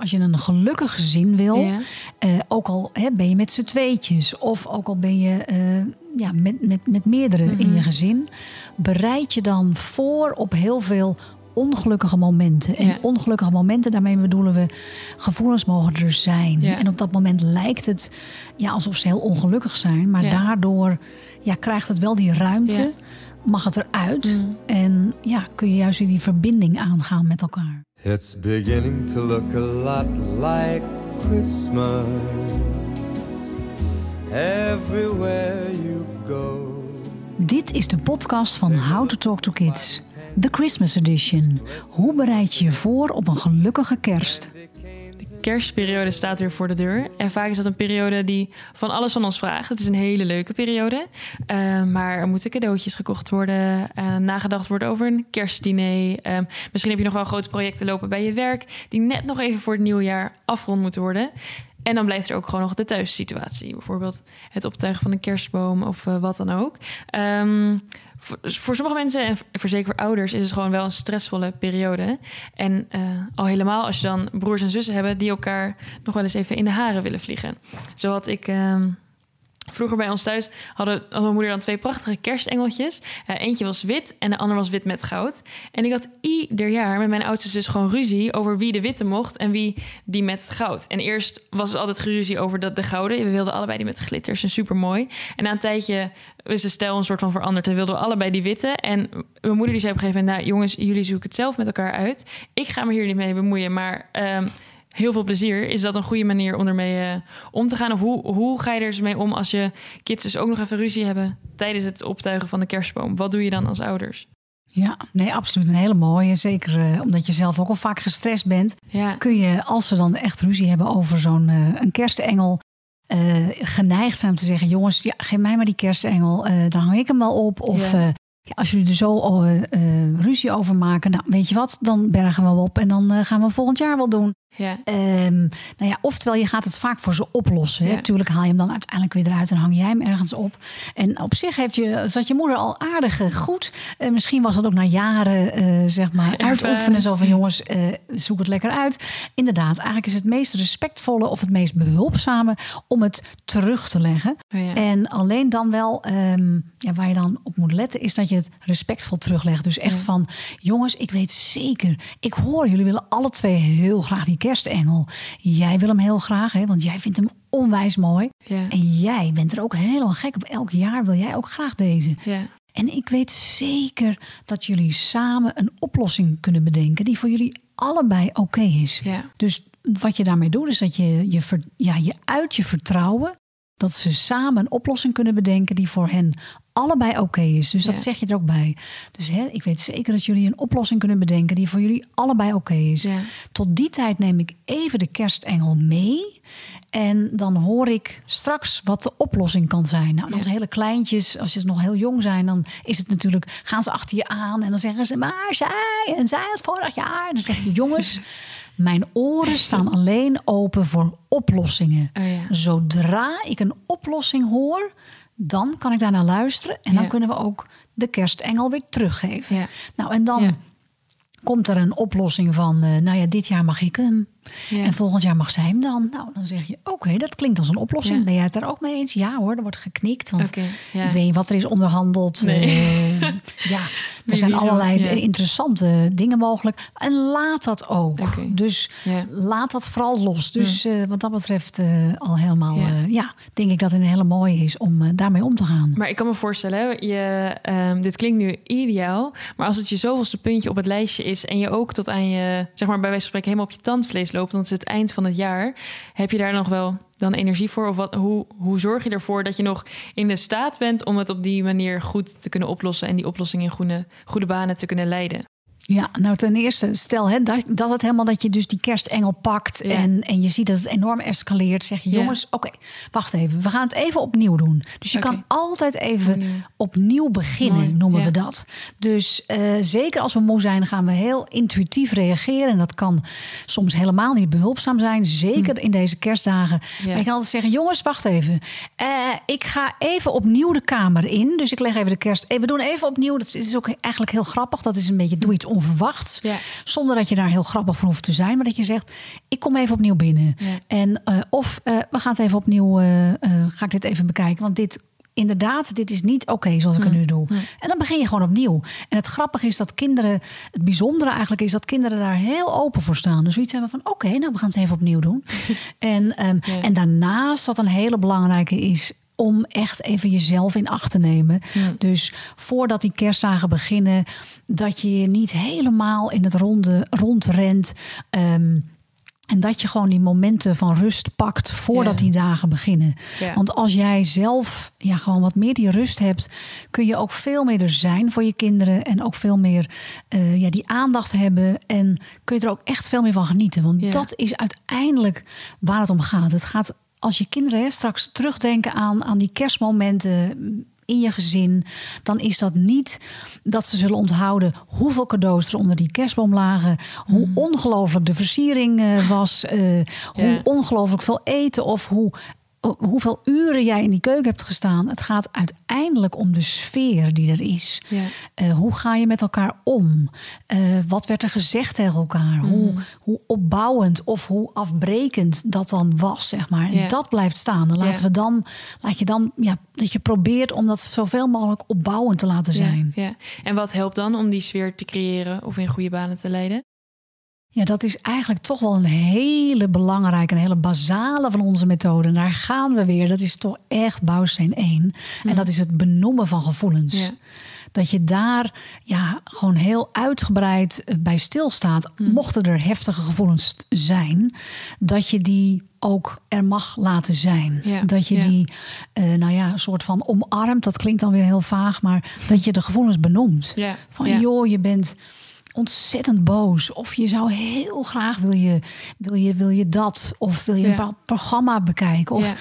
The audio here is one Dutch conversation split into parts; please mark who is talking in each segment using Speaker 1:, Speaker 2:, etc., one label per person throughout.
Speaker 1: als je een gelukkig gezin wil,
Speaker 2: Ja.
Speaker 1: eh, ook al hè, ben je met z'n tweetjes of ook al ben je eh, ja, met, met, met meerdere in
Speaker 2: Mhm.
Speaker 1: je gezin, bereid je dan voor op heel veel ongelukkige momenten. En
Speaker 2: Ja.
Speaker 1: ongelukkige momenten, daarmee bedoelen we gevoelens mogen er zijn.
Speaker 2: Ja.
Speaker 1: En op dat moment lijkt het ja, alsof ze heel ongelukkig zijn, maar daardoor ja, krijgt het wel die ruimte. Mag het eruit
Speaker 2: Mm.
Speaker 1: en ja, kun je juist weer die verbinding aangaan met elkaar.
Speaker 3: It's beginning to look a lot like Christmas everywhere you go.
Speaker 1: Dit is de podcast van How to Talk to Kids, de Christmas Edition. Hoe bereid je je voor op een gelukkige kerst?
Speaker 2: Kerstperiode staat weer voor de deur. En vaak is dat een periode die van alles van ons vraagt. Het is een hele leuke periode. Eh, maar er moeten cadeautjes gekocht worden. eh, nagedacht worden over een kerstdiner. Eh, misschien heb je nog wel grote projecten lopen bij je werk... die net nog even voor het nieuwjaar afgerond moeten worden. En dan blijft er ook gewoon nog de thuissituatie. Bijvoorbeeld het optuigen van een kerstboom of eh, wat dan ook. Ehm, voor, voor sommige mensen en voor zeker voor ouders is het gewoon wel een stressvolle periode. En eh, al helemaal als je dan broers en zussen hebben die elkaar nog wel eens even in de haren willen vliegen. Zo had ik. ehm, Vroeger bij ons thuis hadden had mijn moeder dan twee prachtige kerstengeltjes. Eh, eentje was wit en de ander was wit met goud. En ik had ieder jaar met mijn oudste zus gewoon ruzie over wie de witte mocht en wie die met goud. En eerst was het altijd geruzie over dat de gouden. We wilden allebei die met glitters en super mooi. En na een tijdje is de stijl een soort van veranderd en wilden we allebei die witte. En mijn moeder die zei op een gegeven moment: Nou, jongens, jullie zoeken het zelf met elkaar uit. Ik ga me hier niet mee bemoeien, maar. ehm, heel veel plezier. Is dat een goede manier om ermee eh, om te gaan? Of hoe, hoe ga je er mee om als je kids dus ook nog even ruzie hebben tijdens het optuigen van de kerstboom? Wat doe je dan als ouders?
Speaker 1: Ja, nee, absoluut een hele mooie. Zeker eh, omdat je zelf ook al vaak gestrest bent.
Speaker 2: Ja,
Speaker 1: Kun je, als ze dan echt ruzie hebben over zo'n eh, een kerstengel... geneigd zijn om te zeggen... jongens, ja, geef mij maar die kerstengel. dan hang ik hem wel op. Of
Speaker 2: Ja.
Speaker 1: ja, als jullie er zo ruzie over maken... nou, weet je wat, dan bergen we hem op. En dan gaan we volgend jaar wel doen.
Speaker 2: Ja,
Speaker 1: Ehm, nou ja, oftewel, je gaat het vaak voor ze oplossen.
Speaker 2: Ja.
Speaker 1: Tuurlijk haal je hem dan uiteindelijk weer eruit en hang jij hem ergens op. En op zich heeft je, zat je moeder al aardig eh, goed. Eh, misschien was dat ook na jaren, eh, zeg maar, uitoefenen. Zo van jongens, zoek het lekker uit. Inderdaad, eigenlijk is het meest respectvolle of het meest behulpzame om het terug te leggen.
Speaker 2: Oh ja.
Speaker 1: En alleen dan wel, ehm, ja, waar je dan op moet letten, is dat je het respectvol teruglegt. Dus echt van, jongens, ik weet zeker, ik hoor, jullie willen alle twee heel graag die kerstengel. Jij wil hem heel graag, hè, want jij vindt hem onwijs mooi.
Speaker 2: ja,
Speaker 1: En jij bent er ook helemaal gek op. Elk jaar wil jij ook graag deze.
Speaker 2: ja,
Speaker 1: En ik weet zeker dat jullie samen een oplossing kunnen bedenken die voor jullie allebei oké is.
Speaker 2: ja,
Speaker 1: Dus wat je daarmee doet, is dat je je, ver- ja, je uit je vertrouwen dat ze samen een oplossing kunnen bedenken die voor hen allebei oké is. Dus dat
Speaker 2: Ja.
Speaker 1: zeg je er ook bij. Dus hè, ik weet zeker dat jullie een oplossing kunnen bedenken die voor jullie allebei oké is.
Speaker 2: ja.
Speaker 1: Tot die tijd neem ik even de kerstengel mee. En dan hoor ik straks wat de oplossing kan zijn. Nou, als
Speaker 2: Ja.
Speaker 1: hele kleintjes, als ze nog heel jong zijn, dan is het natuurlijk, gaan ze achter je aan en dan zeggen ze, maar zij en zij het vorig jaar. En dan zeg je, jongens, mijn oren staan alleen open voor oplossingen.
Speaker 2: Oh ja.
Speaker 1: Zodra ik een oplossing hoor, dan kan ik daarnaar luisteren. En dan
Speaker 2: Ja.
Speaker 1: kunnen we ook de kerstengel weer teruggeven.
Speaker 2: Ja.
Speaker 1: Nou, en dan
Speaker 2: Ja.
Speaker 1: komt er een oplossing van, eh, nou ja, dit jaar mag ik hem. En volgend jaar mag zij hem dan. Nou, dan zeg je, oké, dat klinkt als een oplossing.
Speaker 2: Ja.
Speaker 1: Ben jij het daar ook mee eens? Ja hoor, er wordt geknikt. Want ik weet niet wat er is onderhandeld.
Speaker 2: Nee.
Speaker 1: Eh, ja, er zijn allerlei
Speaker 2: ja.
Speaker 1: interessante dingen mogelijk. En laat dat ook. Dus
Speaker 2: Ja.
Speaker 1: laat dat vooral los. Dus eh, wat dat betreft eh, al helemaal,
Speaker 2: Ja.
Speaker 1: ja. denk ik dat het een hele mooie is om eh, daarmee om te gaan.
Speaker 2: Maar ik kan me voorstellen, je, ehm, dit klinkt nu ideaal, maar als het je zoveelste puntje op het lijstje is en je ook tot aan je, zeg maar bij wijze van spreken, helemaal op je tandvlees loopt, want het is het eind van het jaar, heb je daar nog wel dan energie voor? Of wat, hoe, hoe zorg je ervoor dat je nog in de staat bent om het op die manier goed te kunnen oplossen en die oplossing in goede, goede banen te kunnen leiden?
Speaker 1: Ja, nou ten eerste, stel hè, dat, dat het helemaal dat je dus die kerstengel pakt
Speaker 2: Ja.
Speaker 1: en, en je ziet dat het enorm escaleert, zeg je
Speaker 2: Ja.
Speaker 1: jongens, oké, wacht even, we gaan het even opnieuw doen. Dus je kan altijd even
Speaker 2: Opnieuw.
Speaker 1: opnieuw, beginnen,
Speaker 2: Mooi,
Speaker 1: noemen
Speaker 2: ja.
Speaker 1: we dat. Dus eh, zeker als we moe zijn, gaan we heel intuïtief reageren. En dat kan soms helemaal niet behulpzaam zijn, zeker in deze kerstdagen.
Speaker 2: Hm.
Speaker 1: Maar je kan altijd zeggen, jongens, wacht even. Eh, ik ga even opnieuw de kamer in. Dus ik leg even de kerst. eh, We doen even opnieuw. Dat is ook eigenlijk heel grappig. Dat is een beetje doe iets onverwachts.
Speaker 2: Ja.
Speaker 1: Zonder dat je daar heel grappig voor hoeft te zijn. Maar dat je zegt, ik kom even opnieuw binnen.
Speaker 2: Ja.
Speaker 1: En, eh, of eh, we gaan het even opnieuw, eh, ga ik dit even bekijken. Want dit, inderdaad, dit is niet oké zoals ik het nu doe. En dan begin je gewoon opnieuw. En het grappige is dat kinderen, het bijzondere eigenlijk is dat kinderen daar heel open voor staan. Dus zoiets hebben van, oké, nou we gaan het even opnieuw doen. en, ehm,
Speaker 2: Ja.
Speaker 1: en daarnaast, wat een hele belangrijke is om echt even jezelf in acht te nemen. Dus voordat die kerstdagen beginnen, dat je je niet helemaal in het ronde rondrent. ehm, en dat je gewoon die momenten van rust pakt voordat
Speaker 2: Ja.
Speaker 1: die dagen beginnen.
Speaker 2: Ja.
Speaker 1: Want als jij zelf ja, gewoon wat meer die rust hebt, kun je ook veel meer er zijn voor je kinderen. En ook veel meer eh, ja, die aandacht hebben. En kun je er ook echt veel meer van genieten. Want
Speaker 2: Ja.
Speaker 1: dat is uiteindelijk waar het om gaat. Het gaat als je kinderen hè, straks terugdenken aan, aan die kerstmomenten in je gezin, dan is dat niet dat ze zullen onthouden hoeveel cadeaus er onder die kerstboom lagen, hoe ongelooflijk de versiering eh, was, eh, hoe ongelooflijk veel eten of hoe hoeveel uren jij in die keuken hebt gestaan. Het gaat uiteindelijk om de sfeer die er is.
Speaker 2: Ja.
Speaker 1: Eh, hoe ga je met elkaar om? Eh, wat werd er gezegd tegen elkaar? Hoe,
Speaker 2: Mm.
Speaker 1: hoe opbouwend of hoe afbrekend dat dan was, zeg maar. En dat blijft staan. Dan laten
Speaker 2: Ja.
Speaker 1: we dan, laat je dan, ja, dat je probeert om dat zoveel mogelijk opbouwend te laten zijn.
Speaker 2: En wat helpt dan om die sfeer te creëren of in goede banen te leiden?
Speaker 1: Ja, dat is eigenlijk toch wel een hele belangrijke, een hele basale van onze methode. En daar gaan we weer. Dat is toch echt bouwsteen 1. En dat is het benoemen van gevoelens.
Speaker 2: Mm. Ja.
Speaker 1: Dat je daar ja, gewoon heel uitgebreid eh, bij stilstaat.
Speaker 2: Mm.
Speaker 1: Mochten er heftige gevoelens zijn, dat je die ook er mag laten zijn.
Speaker 2: Ja,
Speaker 1: Dat je
Speaker 2: ja.
Speaker 1: die, eh, nou ja, een soort van omarmt. Dat klinkt dan weer heel vaag, maar dat je de gevoelens benoemt. Van joh, je bent ontzettend boos. Of je zou heel graag wil je, wil je, wil je dat. Of wil je een
Speaker 2: Ja.
Speaker 1: programma bekijken. Of
Speaker 2: Ja.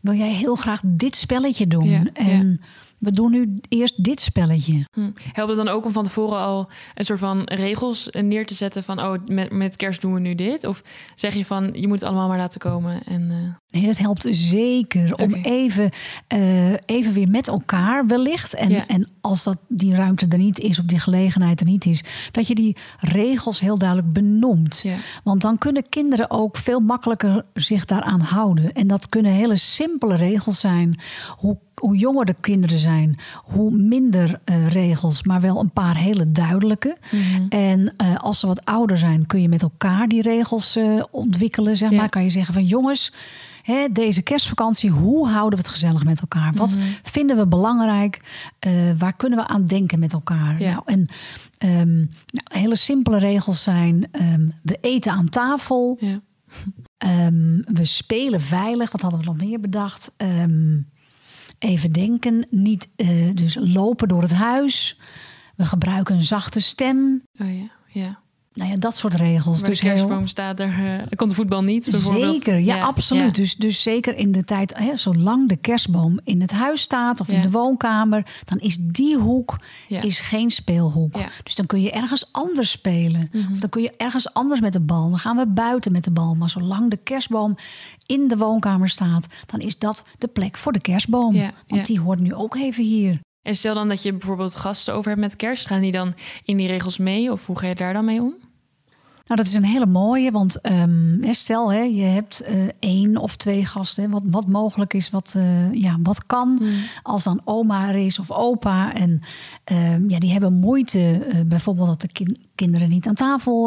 Speaker 1: wil jij heel graag dit spelletje doen. En we doen nu eerst dit spelletje.
Speaker 2: Hm. Helpt het dan ook om van tevoren al een soort van regels neer te zetten van oh, met, met kerst doen we nu dit? Of zeg je van je moet het allemaal maar laten komen en eh,
Speaker 1: Nee, dat helpt zeker om even, eh, even weer met elkaar wellicht. En,
Speaker 2: Ja.
Speaker 1: en als dat die ruimte er niet is of die gelegenheid er niet is, dat je die regels heel duidelijk benoemt.
Speaker 2: Ja.
Speaker 1: Want dan kunnen kinderen ook veel makkelijker zich daaraan houden. En dat kunnen hele simpele regels zijn. Hoe, hoe jonger de kinderen zijn, hoe minder eh, regels, maar wel een paar hele duidelijke.
Speaker 2: Mhm.
Speaker 1: En eh, als ze wat ouder zijn, kun je met elkaar die regels eh, ontwikkelen. Zeg
Speaker 2: Ja.
Speaker 1: maar. Kan je zeggen van jongens, hè, deze kerstvakantie, hoe houden we het gezellig met elkaar? Wat
Speaker 2: Mhm.
Speaker 1: vinden we belangrijk? Waar kunnen we aan denken met elkaar?
Speaker 2: Ja.
Speaker 1: Nou, en ehm, nou, hele simpele regels zijn: ehm, we eten aan tafel,
Speaker 2: ja.
Speaker 1: ehm, we spelen veilig. Wat hadden we nog meer bedacht? Even denken, niet eh, dus lopen door het huis. We gebruiken een zachte stem.
Speaker 2: Oh ja, ja.
Speaker 1: Nou ja, dat soort regels. Dus
Speaker 2: de
Speaker 1: heel-
Speaker 2: kerstboom staat, daar eh, komt de voetbal niet bijvoorbeeld.
Speaker 1: Zeker, ja, absoluut.
Speaker 2: ja.
Speaker 1: Dus, dus zeker in de tijd, hè, zolang de kerstboom in het huis staat of in de woonkamer, dan is die hoek is geen speelhoek. Dus dan kun je ergens anders spelen.
Speaker 2: Mhm.
Speaker 1: Of dan kun je ergens anders met de bal. Dan gaan we buiten met de bal. Maar zolang de kerstboom in de woonkamer staat, dan is dat de plek voor de kerstboom. Want die hoort nu ook even hier.
Speaker 2: En stel dan dat je bijvoorbeeld gasten over hebt met kerst, gaan die dan in die regels mee? Of hoe ga je daar dan mee om?
Speaker 1: Nou, dat is een hele mooie, want ehm, stel hè, je hebt eh, één of twee gasten, hè, wat, wat mogelijk is, wat, eh, ja, wat kan. Als dan oma er is of opa en ehm, ja, die hebben moeite, eh, bijvoorbeeld dat de kin- kinderen niet aan tafel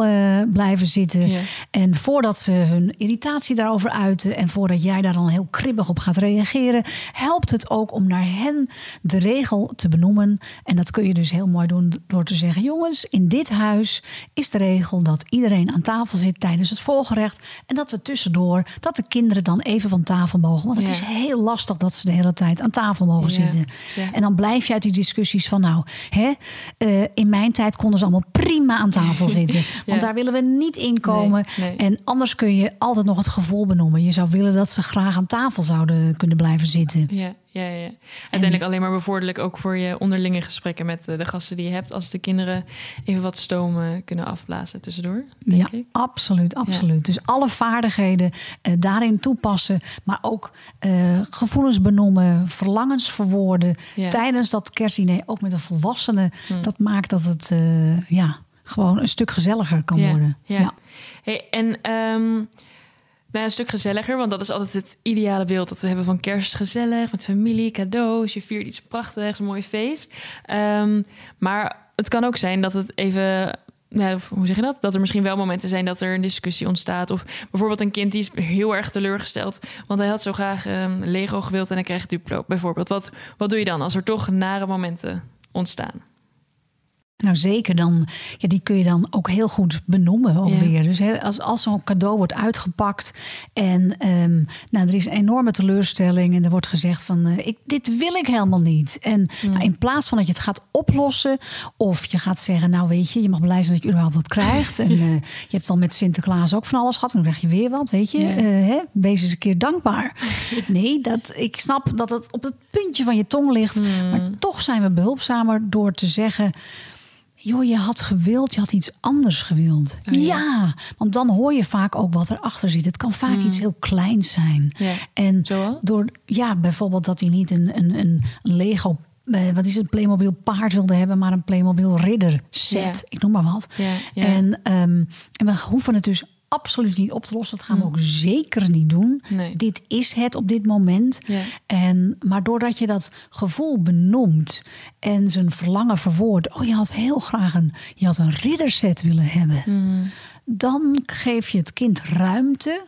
Speaker 1: blijven zitten. En voordat ze hun irritatie daarover uiten en voordat jij daar dan heel kribbig op gaat reageren, helpt het ook om naar hen de regel te benoemen. En dat kun je dus heel mooi doen door te zeggen: jongens, in dit huis is de regel dat iedereen aan tafel zit tijdens het voorgerecht en dat we tussendoor dat de kinderen dan even van tafel mogen, want het
Speaker 2: Ja.
Speaker 1: is heel lastig dat ze de hele tijd aan tafel mogen
Speaker 2: Ja,
Speaker 1: zitten.
Speaker 2: ja.
Speaker 1: En dan blijf je uit die discussies van nou, hè, eh, in mijn tijd konden ze allemaal prima aan tafel zitten, want daar willen we niet in komen.
Speaker 2: Nee, nee.
Speaker 1: En anders kun je altijd nog het gevoel benoemen. Je zou willen dat ze graag aan tafel zouden kunnen blijven zitten.
Speaker 2: Ja, ja, ja. Uiteindelijk alleen maar bevorderlijk ook voor je onderlinge gesprekken met eh, de gasten die je hebt. Als de kinderen even wat stoom eh, kunnen afblazen tussendoor, denk
Speaker 1: ja,
Speaker 2: ik.
Speaker 1: absoluut, absoluut. Dus alle vaardigheden eh, daarin toepassen, maar ook eh, gevoelens benoemen, verlangens verwoorden
Speaker 2: Ja.
Speaker 1: tijdens dat kerstdiner, ook met een volwassene. Dat maakt dat het eh, ja, gewoon een stuk gezelliger kan worden.
Speaker 2: ja. Hey, en ehm, nou, een stuk gezelliger, want dat is altijd het ideale beeld dat we hebben van kerst gezellig met familie, cadeaus, je viert iets prachtigs, een mooi feest. Ehm, maar het kan ook zijn dat het even hoe zeg je dat? Dat er misschien wel momenten zijn dat er een discussie ontstaat. Of bijvoorbeeld een kind die is heel erg teleurgesteld. Want hij had zo graag ehm, Lego gewild en hij krijgt Duplo bijvoorbeeld. Wat, wat doe je dan als er toch nare momenten ontstaan?
Speaker 1: Nou zeker, dan, ja, die kun je dan ook heel goed benoemen ook
Speaker 2: Ja.
Speaker 1: weer. Dus hè, als, als zo'n cadeau wordt uitgepakt en ehm, nou, er is een enorme teleurstelling en er wordt gezegd van eh, ik, dit wil ik helemaal niet. En nou, in plaats van dat je het gaat oplossen of je gaat zeggen, nou weet je, je mag blij zijn dat je überhaupt wat krijgt. En eh, je hebt al met Sinterklaas ook van alles gehad en dan krijg je weer wat, weet je.
Speaker 2: Ja.
Speaker 1: Eh, hè, wees eens een keer dankbaar. Nee, dat, ik snap dat het op het puntje van je tong ligt. Maar toch zijn we behulpzamer door te zeggen... Joh, je had gewild, je had iets anders gewild.
Speaker 2: Oh ja.
Speaker 1: ja. want dan hoor je vaak ook wat erachter zit. Het kan vaak iets heel kleins zijn.
Speaker 2: Ja.
Speaker 1: En
Speaker 2: Zoals?
Speaker 1: door, ja, bijvoorbeeld dat hij niet een, een, een Lego, eh, wat is het, een Playmobil paard wilde hebben, maar een Playmobil ridder set. Ik noem maar wat. En, ehm, en we hoeven het dus absoluut niet op te lossen. Dat gaan we ook zeker niet doen.
Speaker 2: Mm. Nee.
Speaker 1: Dit is het op dit moment.
Speaker 2: Ja.
Speaker 1: En, maar doordat je dat gevoel benoemt en zijn verlangen verwoordt. Oh, je had heel graag een, je had een ridderset willen hebben.
Speaker 2: Mm.
Speaker 1: Dan geef je het kind ruimte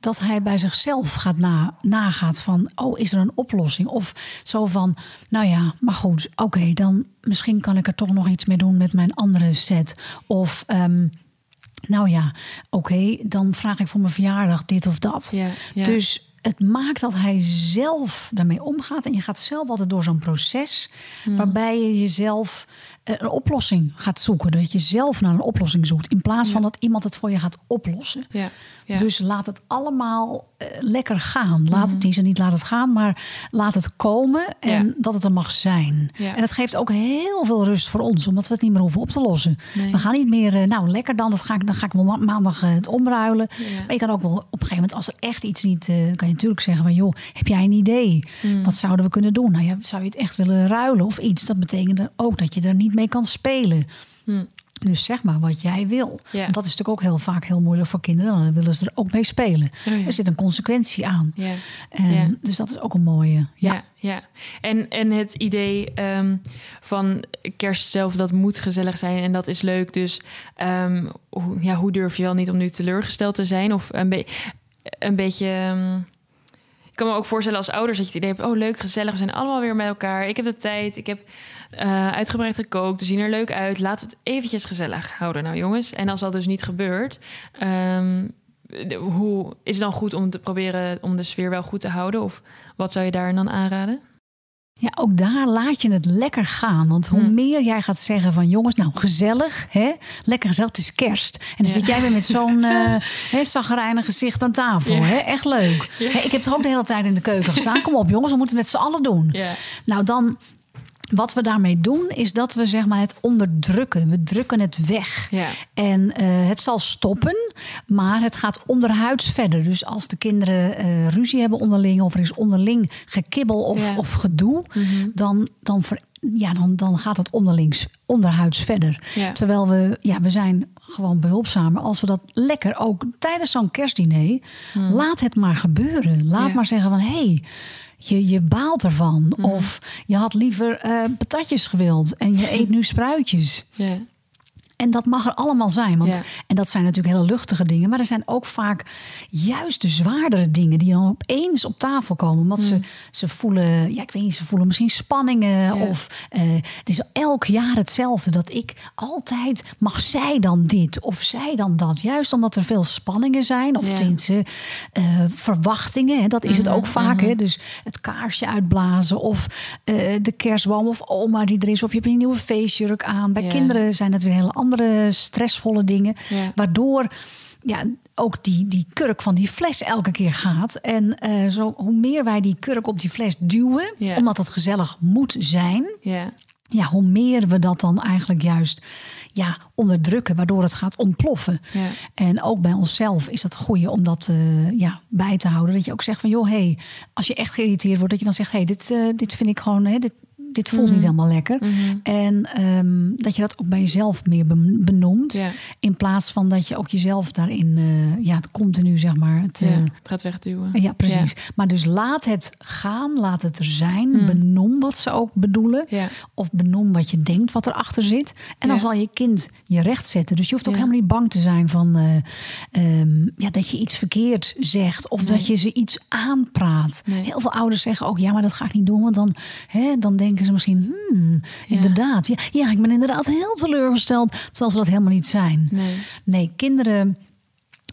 Speaker 1: dat hij bij zichzelf gaat na, nagaat van... oh, is er een oplossing? Of zo van, nou ja, maar goed, oké... dan misschien kan ik er toch nog iets mee doen met mijn andere set. Of, ehm, nou ja, oké, dan vraag ik voor mijn verjaardag dit of dat.
Speaker 2: Ja, ja.
Speaker 1: Dus het maakt dat hij zelf daarmee omgaat. En je gaat zelf altijd door zo'n proces...
Speaker 2: Hmm.
Speaker 1: waarbij je jezelf een oplossing gaat zoeken. Dat je zelf naar een oplossing zoekt... in plaats van dat iemand het voor je gaat oplossen.
Speaker 2: Ja, ja.
Speaker 1: Dus laat het allemaal eh, lekker gaan. Laat het niet zo niet laat het gaan, maar laat het komen en dat het er mag zijn. En dat geeft ook heel veel rust voor ons, omdat we het niet meer hoeven op te lossen.
Speaker 2: Nee.
Speaker 1: We gaan niet meer, eh, nou lekker dan, dat ga ik, dan ga ik wel ma- maandag eh, het omruilen. Maar je kan ook wel op een gegeven moment, als er echt iets niet, eh, kan je natuurlijk zeggen van joh, heb jij een idee?
Speaker 2: Mm.
Speaker 1: Wat zouden we kunnen doen? Nou ja, zou je het echt willen ruilen of iets? Dat betekent ook dat je er niet mee kan spelen. Dus zeg maar wat jij wil.
Speaker 2: Ja.
Speaker 1: Want dat is natuurlijk ook heel vaak heel moeilijk voor kinderen. Dan willen ze er ook mee spelen.
Speaker 2: Oh ja.
Speaker 1: Er zit een consequentie aan.
Speaker 2: Ja.
Speaker 1: En. Dus dat is ook een mooie. Ja.
Speaker 2: Ja. En, en het idee ehm, van kerst zelf, dat moet gezellig zijn en dat is leuk. Dus ehm, hoe, ja, hoe durf je wel niet om nu teleurgesteld te zijn? Of een, be- een beetje... ehm, kan me ook voorstellen als ouders dat je het idee hebt... oh, leuk, gezellig, we zijn allemaal weer met elkaar. Ik heb de tijd, ik heb eh, uitgebreid gekookt, we zien er leuk uit. Laten we het eventjes gezellig houden, nou jongens. En als dat dus niet gebeurt... ehm, hoe is het dan goed om te proberen om de sfeer wel goed te houden? Of wat zou je daar dan aanraden?
Speaker 1: Ja, ook daar laat je het lekker gaan. Want hoe
Speaker 2: Hm.
Speaker 1: meer jij gaat zeggen van jongens, nou gezellig, hè? lekker gezellig, het is kerst. En dan
Speaker 2: Ja.
Speaker 1: zit jij weer met zo'n zagrijnig gezicht aan tafel.
Speaker 2: Ja.
Speaker 1: Hè? Echt leuk. Hè, ik heb toch ook de hele tijd in de keuken gestaan. Kom op jongens, we moeten het met z'n allen doen. Nou, dan wat we daarmee doen, is dat we zeg maar het onderdrukken. We drukken het weg.
Speaker 2: Ja.
Speaker 1: En eh, het zal stoppen, maar het gaat onderhuids verder. Dus als de kinderen eh, ruzie hebben onderling, of er is onderling gekibbel of,
Speaker 2: Ja.
Speaker 1: of gedoe, dan, dan, ver- ja, dan, dan gaat het onderlings, onderhuids verder.
Speaker 2: Ja.
Speaker 1: Terwijl we, ja, we zijn gewoon behulpzamer als we dat lekker ook tijdens zo'n kerstdiner, laat het maar gebeuren. Laat maar zeggen van hé. Hey, je, je baalt ervan. Of je had liever eh, patatjes gewild en je eet nu spruitjes.
Speaker 2: Ja.
Speaker 1: En dat mag er allemaal zijn. Want,
Speaker 2: Ja.
Speaker 1: En dat zijn natuurlijk hele luchtige dingen. Maar er zijn ook vaak juist de zwaardere dingen die dan opeens op tafel komen. Want ze, ze voelen, ja, ik weet niet, ze voelen misschien spanningen.
Speaker 2: Ja.
Speaker 1: Of eh, het is elk jaar hetzelfde. Dat ik altijd, mag zij dan dit of zij dan dat? Juist omdat er veel spanningen zijn. Of
Speaker 2: Ja.
Speaker 1: tenminste eh, verwachtingen. Hè, dat is het ook vaak. Hè? Dus het kaarsje uitblazen. Of eh, de kerstboom. Of oma die er is. Of je hebt een nieuwe feestjurk aan. Bij kinderen zijn het weer hele andere stressvolle dingen.
Speaker 2: Ja.
Speaker 1: Waardoor ja, ook die, die kurk van die fles elke keer gaat. En eh, zo, hoe meer wij die kurk op die fles duwen,
Speaker 2: Ja.
Speaker 1: omdat het gezellig moet zijn,
Speaker 2: Ja.
Speaker 1: ja, hoe meer we dat dan eigenlijk juist ja, onderdrukken, waardoor het gaat ontploffen.
Speaker 2: Ja.
Speaker 1: En ook bij onszelf is dat goede om dat eh, ja, bij te houden. Dat je ook zegt van joh, hey, als je echt geïrriteerd wordt, dat je dan zegt, hey, dit, eh, dit vind ik gewoon, hè, dit, dit voelt
Speaker 2: Mhm.
Speaker 1: niet helemaal lekker.
Speaker 2: Mhm.
Speaker 1: En ehm, dat je dat ook bij jezelf meer ben- benoemt.
Speaker 2: Ja,
Speaker 1: In plaats van dat je ook jezelf daarin, eh, ja, het continu zeg maar. Het,
Speaker 2: ja,
Speaker 1: eh,
Speaker 2: het gaat wegduwen.
Speaker 1: ja, precies. Maar dus laat het gaan, laat het er zijn.
Speaker 2: Mm.
Speaker 1: Benoem wat ze ook bedoelen. Of benoem wat je denkt wat erachter zit. En dan zal je kind je recht zetten. Dus je hoeft ook helemaal niet bang te zijn van eh, ehm, ja, dat je iets verkeerd zegt. Of
Speaker 2: Nee.
Speaker 1: dat je ze iets aanpraat.
Speaker 2: Nee.
Speaker 1: Heel veel ouders zeggen ook, ja, maar dat ga ik niet doen. Want dan, hè, dan denken ze misschien, hmm,
Speaker 2: Ja.
Speaker 1: inderdaad. Ja, ja, ik ben inderdaad heel teleurgesteld. Terwijl ze dat helemaal niet zijn.
Speaker 2: nee.
Speaker 1: Nee, kinderen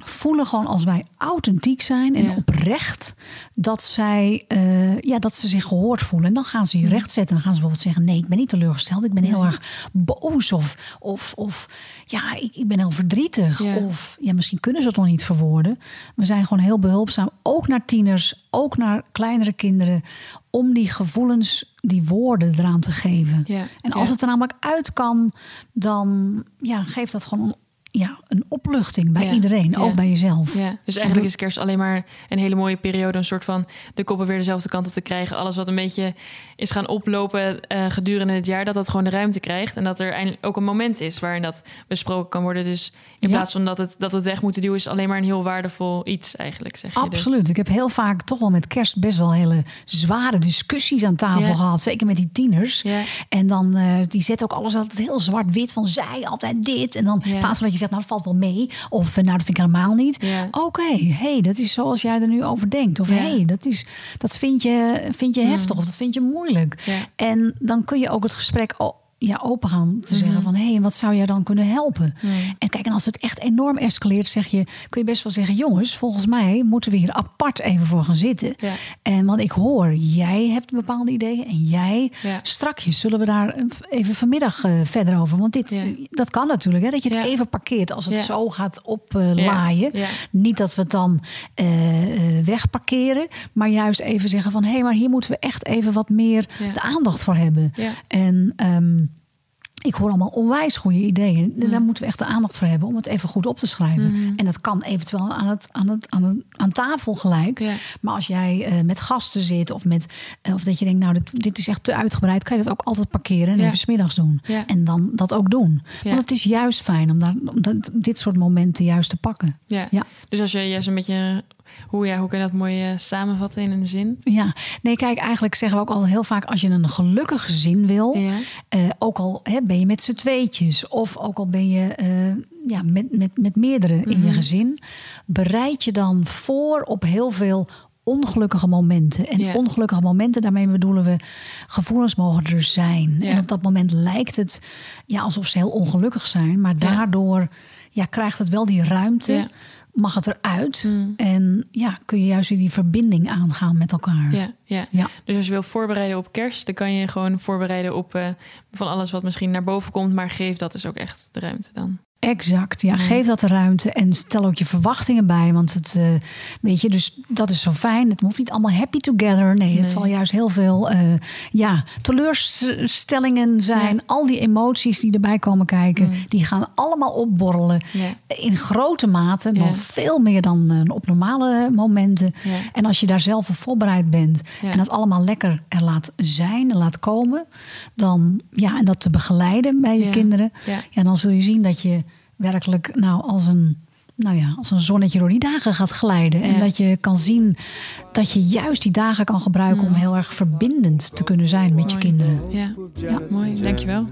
Speaker 1: voelen gewoon als wij authentiek zijn en
Speaker 2: Ja.
Speaker 1: oprecht dat zij eh, ja, dat ze zich gehoord voelen. En dan gaan ze je recht zetten. Dan gaan ze bijvoorbeeld zeggen: Nee, ik ben niet teleurgesteld. Ik ben heel erg boos. Of, of, of ja, ik, ik ben heel verdrietig.
Speaker 2: Ja.
Speaker 1: Of ja, misschien kunnen ze het nog niet verwoorden. We zijn gewoon heel behulpzaam. Ook naar tieners, ook naar kleinere kinderen. Om die gevoelens, die woorden eraan te geven. En als het er namelijk uit kan, dan ja, geeft dat gewoon een, ja, een opluchting bij
Speaker 2: Ja,
Speaker 1: iedereen,
Speaker 2: ja.
Speaker 1: ook bij jezelf.
Speaker 2: Ja, dus eigenlijk is kerst alleen maar een hele mooie periode. Een soort van de koppen weer dezelfde kant op te krijgen. Alles wat een beetje is gaan oplopen eh, gedurende het jaar, dat dat gewoon de ruimte krijgt. En dat er eindelijk ook een moment is waarin dat besproken kan worden. Dus in plaats van dat, het, dat we het weg moeten duwen, is alleen maar een heel waardevol iets eigenlijk, zeg je. Dus-
Speaker 1: Absoluut. Ik heb heel vaak toch wel met kerst best wel hele zware discussies aan tafel gehad. Zeker met die tieners. En dan, eh, die zetten ook alles altijd heel zwart-wit van zij altijd dit. En dan in plaats van dat je zegt, nou dat valt wel mee. Of eh, nou dat vind ik helemaal niet.
Speaker 2: Ja.
Speaker 1: Oké, hey, dat is zoals jij er nu over denkt. Of
Speaker 2: Ja.
Speaker 1: hey, dat, is, dat vind je, vind je heftig of dat vind je moeilijk. En dan kun je ook het gesprek ja, open gaan te
Speaker 2: Mhm.
Speaker 1: zeggen van... hé, hey, wat zou jij dan kunnen helpen? En kijk, en als het echt enorm escaleert, zeg je, kun je best wel zeggen... jongens, volgens mij moeten we hier apart even voor gaan zitten.
Speaker 2: Ja.
Speaker 1: En want ik hoor, jij hebt bepaalde ideeën en jij...
Speaker 2: Ja.
Speaker 1: Strakjes zullen we daar even vanmiddag eh, verder over. Want dit,
Speaker 2: Ja.
Speaker 1: dat kan natuurlijk, hè, dat je het even parkeert als het zo gaat oplaaien. Niet dat we het dan eh, wegparkeren, maar juist even zeggen van... hé, hey, maar hier moeten we echt even wat meer de aandacht voor hebben. En ehm, ik hoor allemaal onwijs goede ideeën.
Speaker 2: Mm.
Speaker 1: Daar moeten we echt de aandacht voor hebben om het even goed op te schrijven.
Speaker 2: Mhm.
Speaker 1: En dat kan eventueel aan, het, aan, het, aan, het, aan tafel gelijk.
Speaker 2: Ja.
Speaker 1: Maar als jij eh, met gasten zit of, met, eh, of dat je denkt, nou, dit, dit is echt te uitgebreid, kan je dat ook altijd parkeren en
Speaker 2: Ja.
Speaker 1: even smiddags doen.
Speaker 2: Ja.
Speaker 1: En dan dat ook doen. Want het is juist fijn om, daar, om dat, dit soort momenten juist te pakken.
Speaker 2: Ja.
Speaker 1: Ja.
Speaker 2: Dus als je juist een beetje... Hoe, ja, hoe kun je dat mooi eh, samenvatten in een zin?
Speaker 1: Ja, nee, kijk, eigenlijk zeggen we ook al heel vaak: als je een gelukkig gezin wil,
Speaker 2: Ja.
Speaker 1: eh, ook al hè, ben je met z'n tweetjes, of ook al ben je eh, ja, met, met, met meerdere in je
Speaker 2: Mhm.
Speaker 1: gezin, bereid je dan voor op heel veel ongelukkige momenten. En
Speaker 2: Ja.
Speaker 1: ongelukkige momenten, daarmee bedoelen we, gevoelens mogen er zijn.
Speaker 2: Ja.
Speaker 1: En op dat moment lijkt het ja, alsof ze heel ongelukkig zijn, maar daardoor ja, krijgt het wel die ruimte. Mag het eruit
Speaker 2: Mm.
Speaker 1: en ja, kun je juist weer die verbinding aangaan met elkaar.
Speaker 2: Ja, ja.
Speaker 1: Ja.
Speaker 2: Dus als je wil voorbereiden op kerst, dan kan je gewoon voorbereiden op eh, van alles wat misschien naar boven komt, maar geef dat dus ook echt de ruimte dan.
Speaker 1: Exact, ja. Geef dat de ruimte en stel ook je verwachtingen bij. Want het, eh, weet je, dus dat is zo fijn. Het hoeft niet allemaal happy together. Nee, het zal juist heel veel eh, ja, teleurstellingen zijn. Al die emoties die erbij komen kijken,
Speaker 2: Mm.
Speaker 1: die gaan allemaal opborrelen. In grote mate, nog veel meer dan eh, op normale momenten. En als je daar zelf op voorbereid bent en dat allemaal lekker er laat zijn en laat komen, dan ja, en dat te begeleiden bij je kinderen,
Speaker 2: ja,
Speaker 1: dan zul je zien dat je werkelijk nou als een, nou ja, als een zonnetje door die dagen gaat glijden. En
Speaker 2: Ja.
Speaker 1: dat je kan zien dat je juist die dagen kan gebruiken om heel erg verbindend te kunnen zijn met je kinderen.
Speaker 2: Ja,
Speaker 1: Ja.
Speaker 2: mooi. Dankjewel.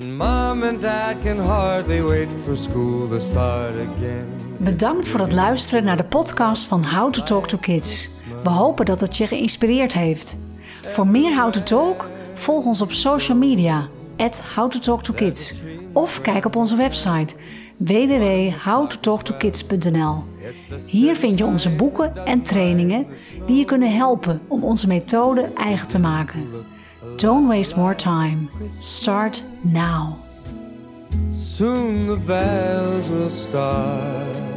Speaker 3: And mom and dad can hardly wait for school to start again.
Speaker 1: Bedankt voor het luisteren naar de podcast van How to Talk to Kids. We hopen dat het je geïnspireerd heeft. Voor meer How to Talk, volg ons op social media, at How to Talk to Kids. Of kijk op onze website www.howtotalktokids.nl. Hier vind je onze boeken en trainingen die je kunnen helpen om onze methode eigen te maken. Don't waste more time. Start now.
Speaker 3: Soon the bells will start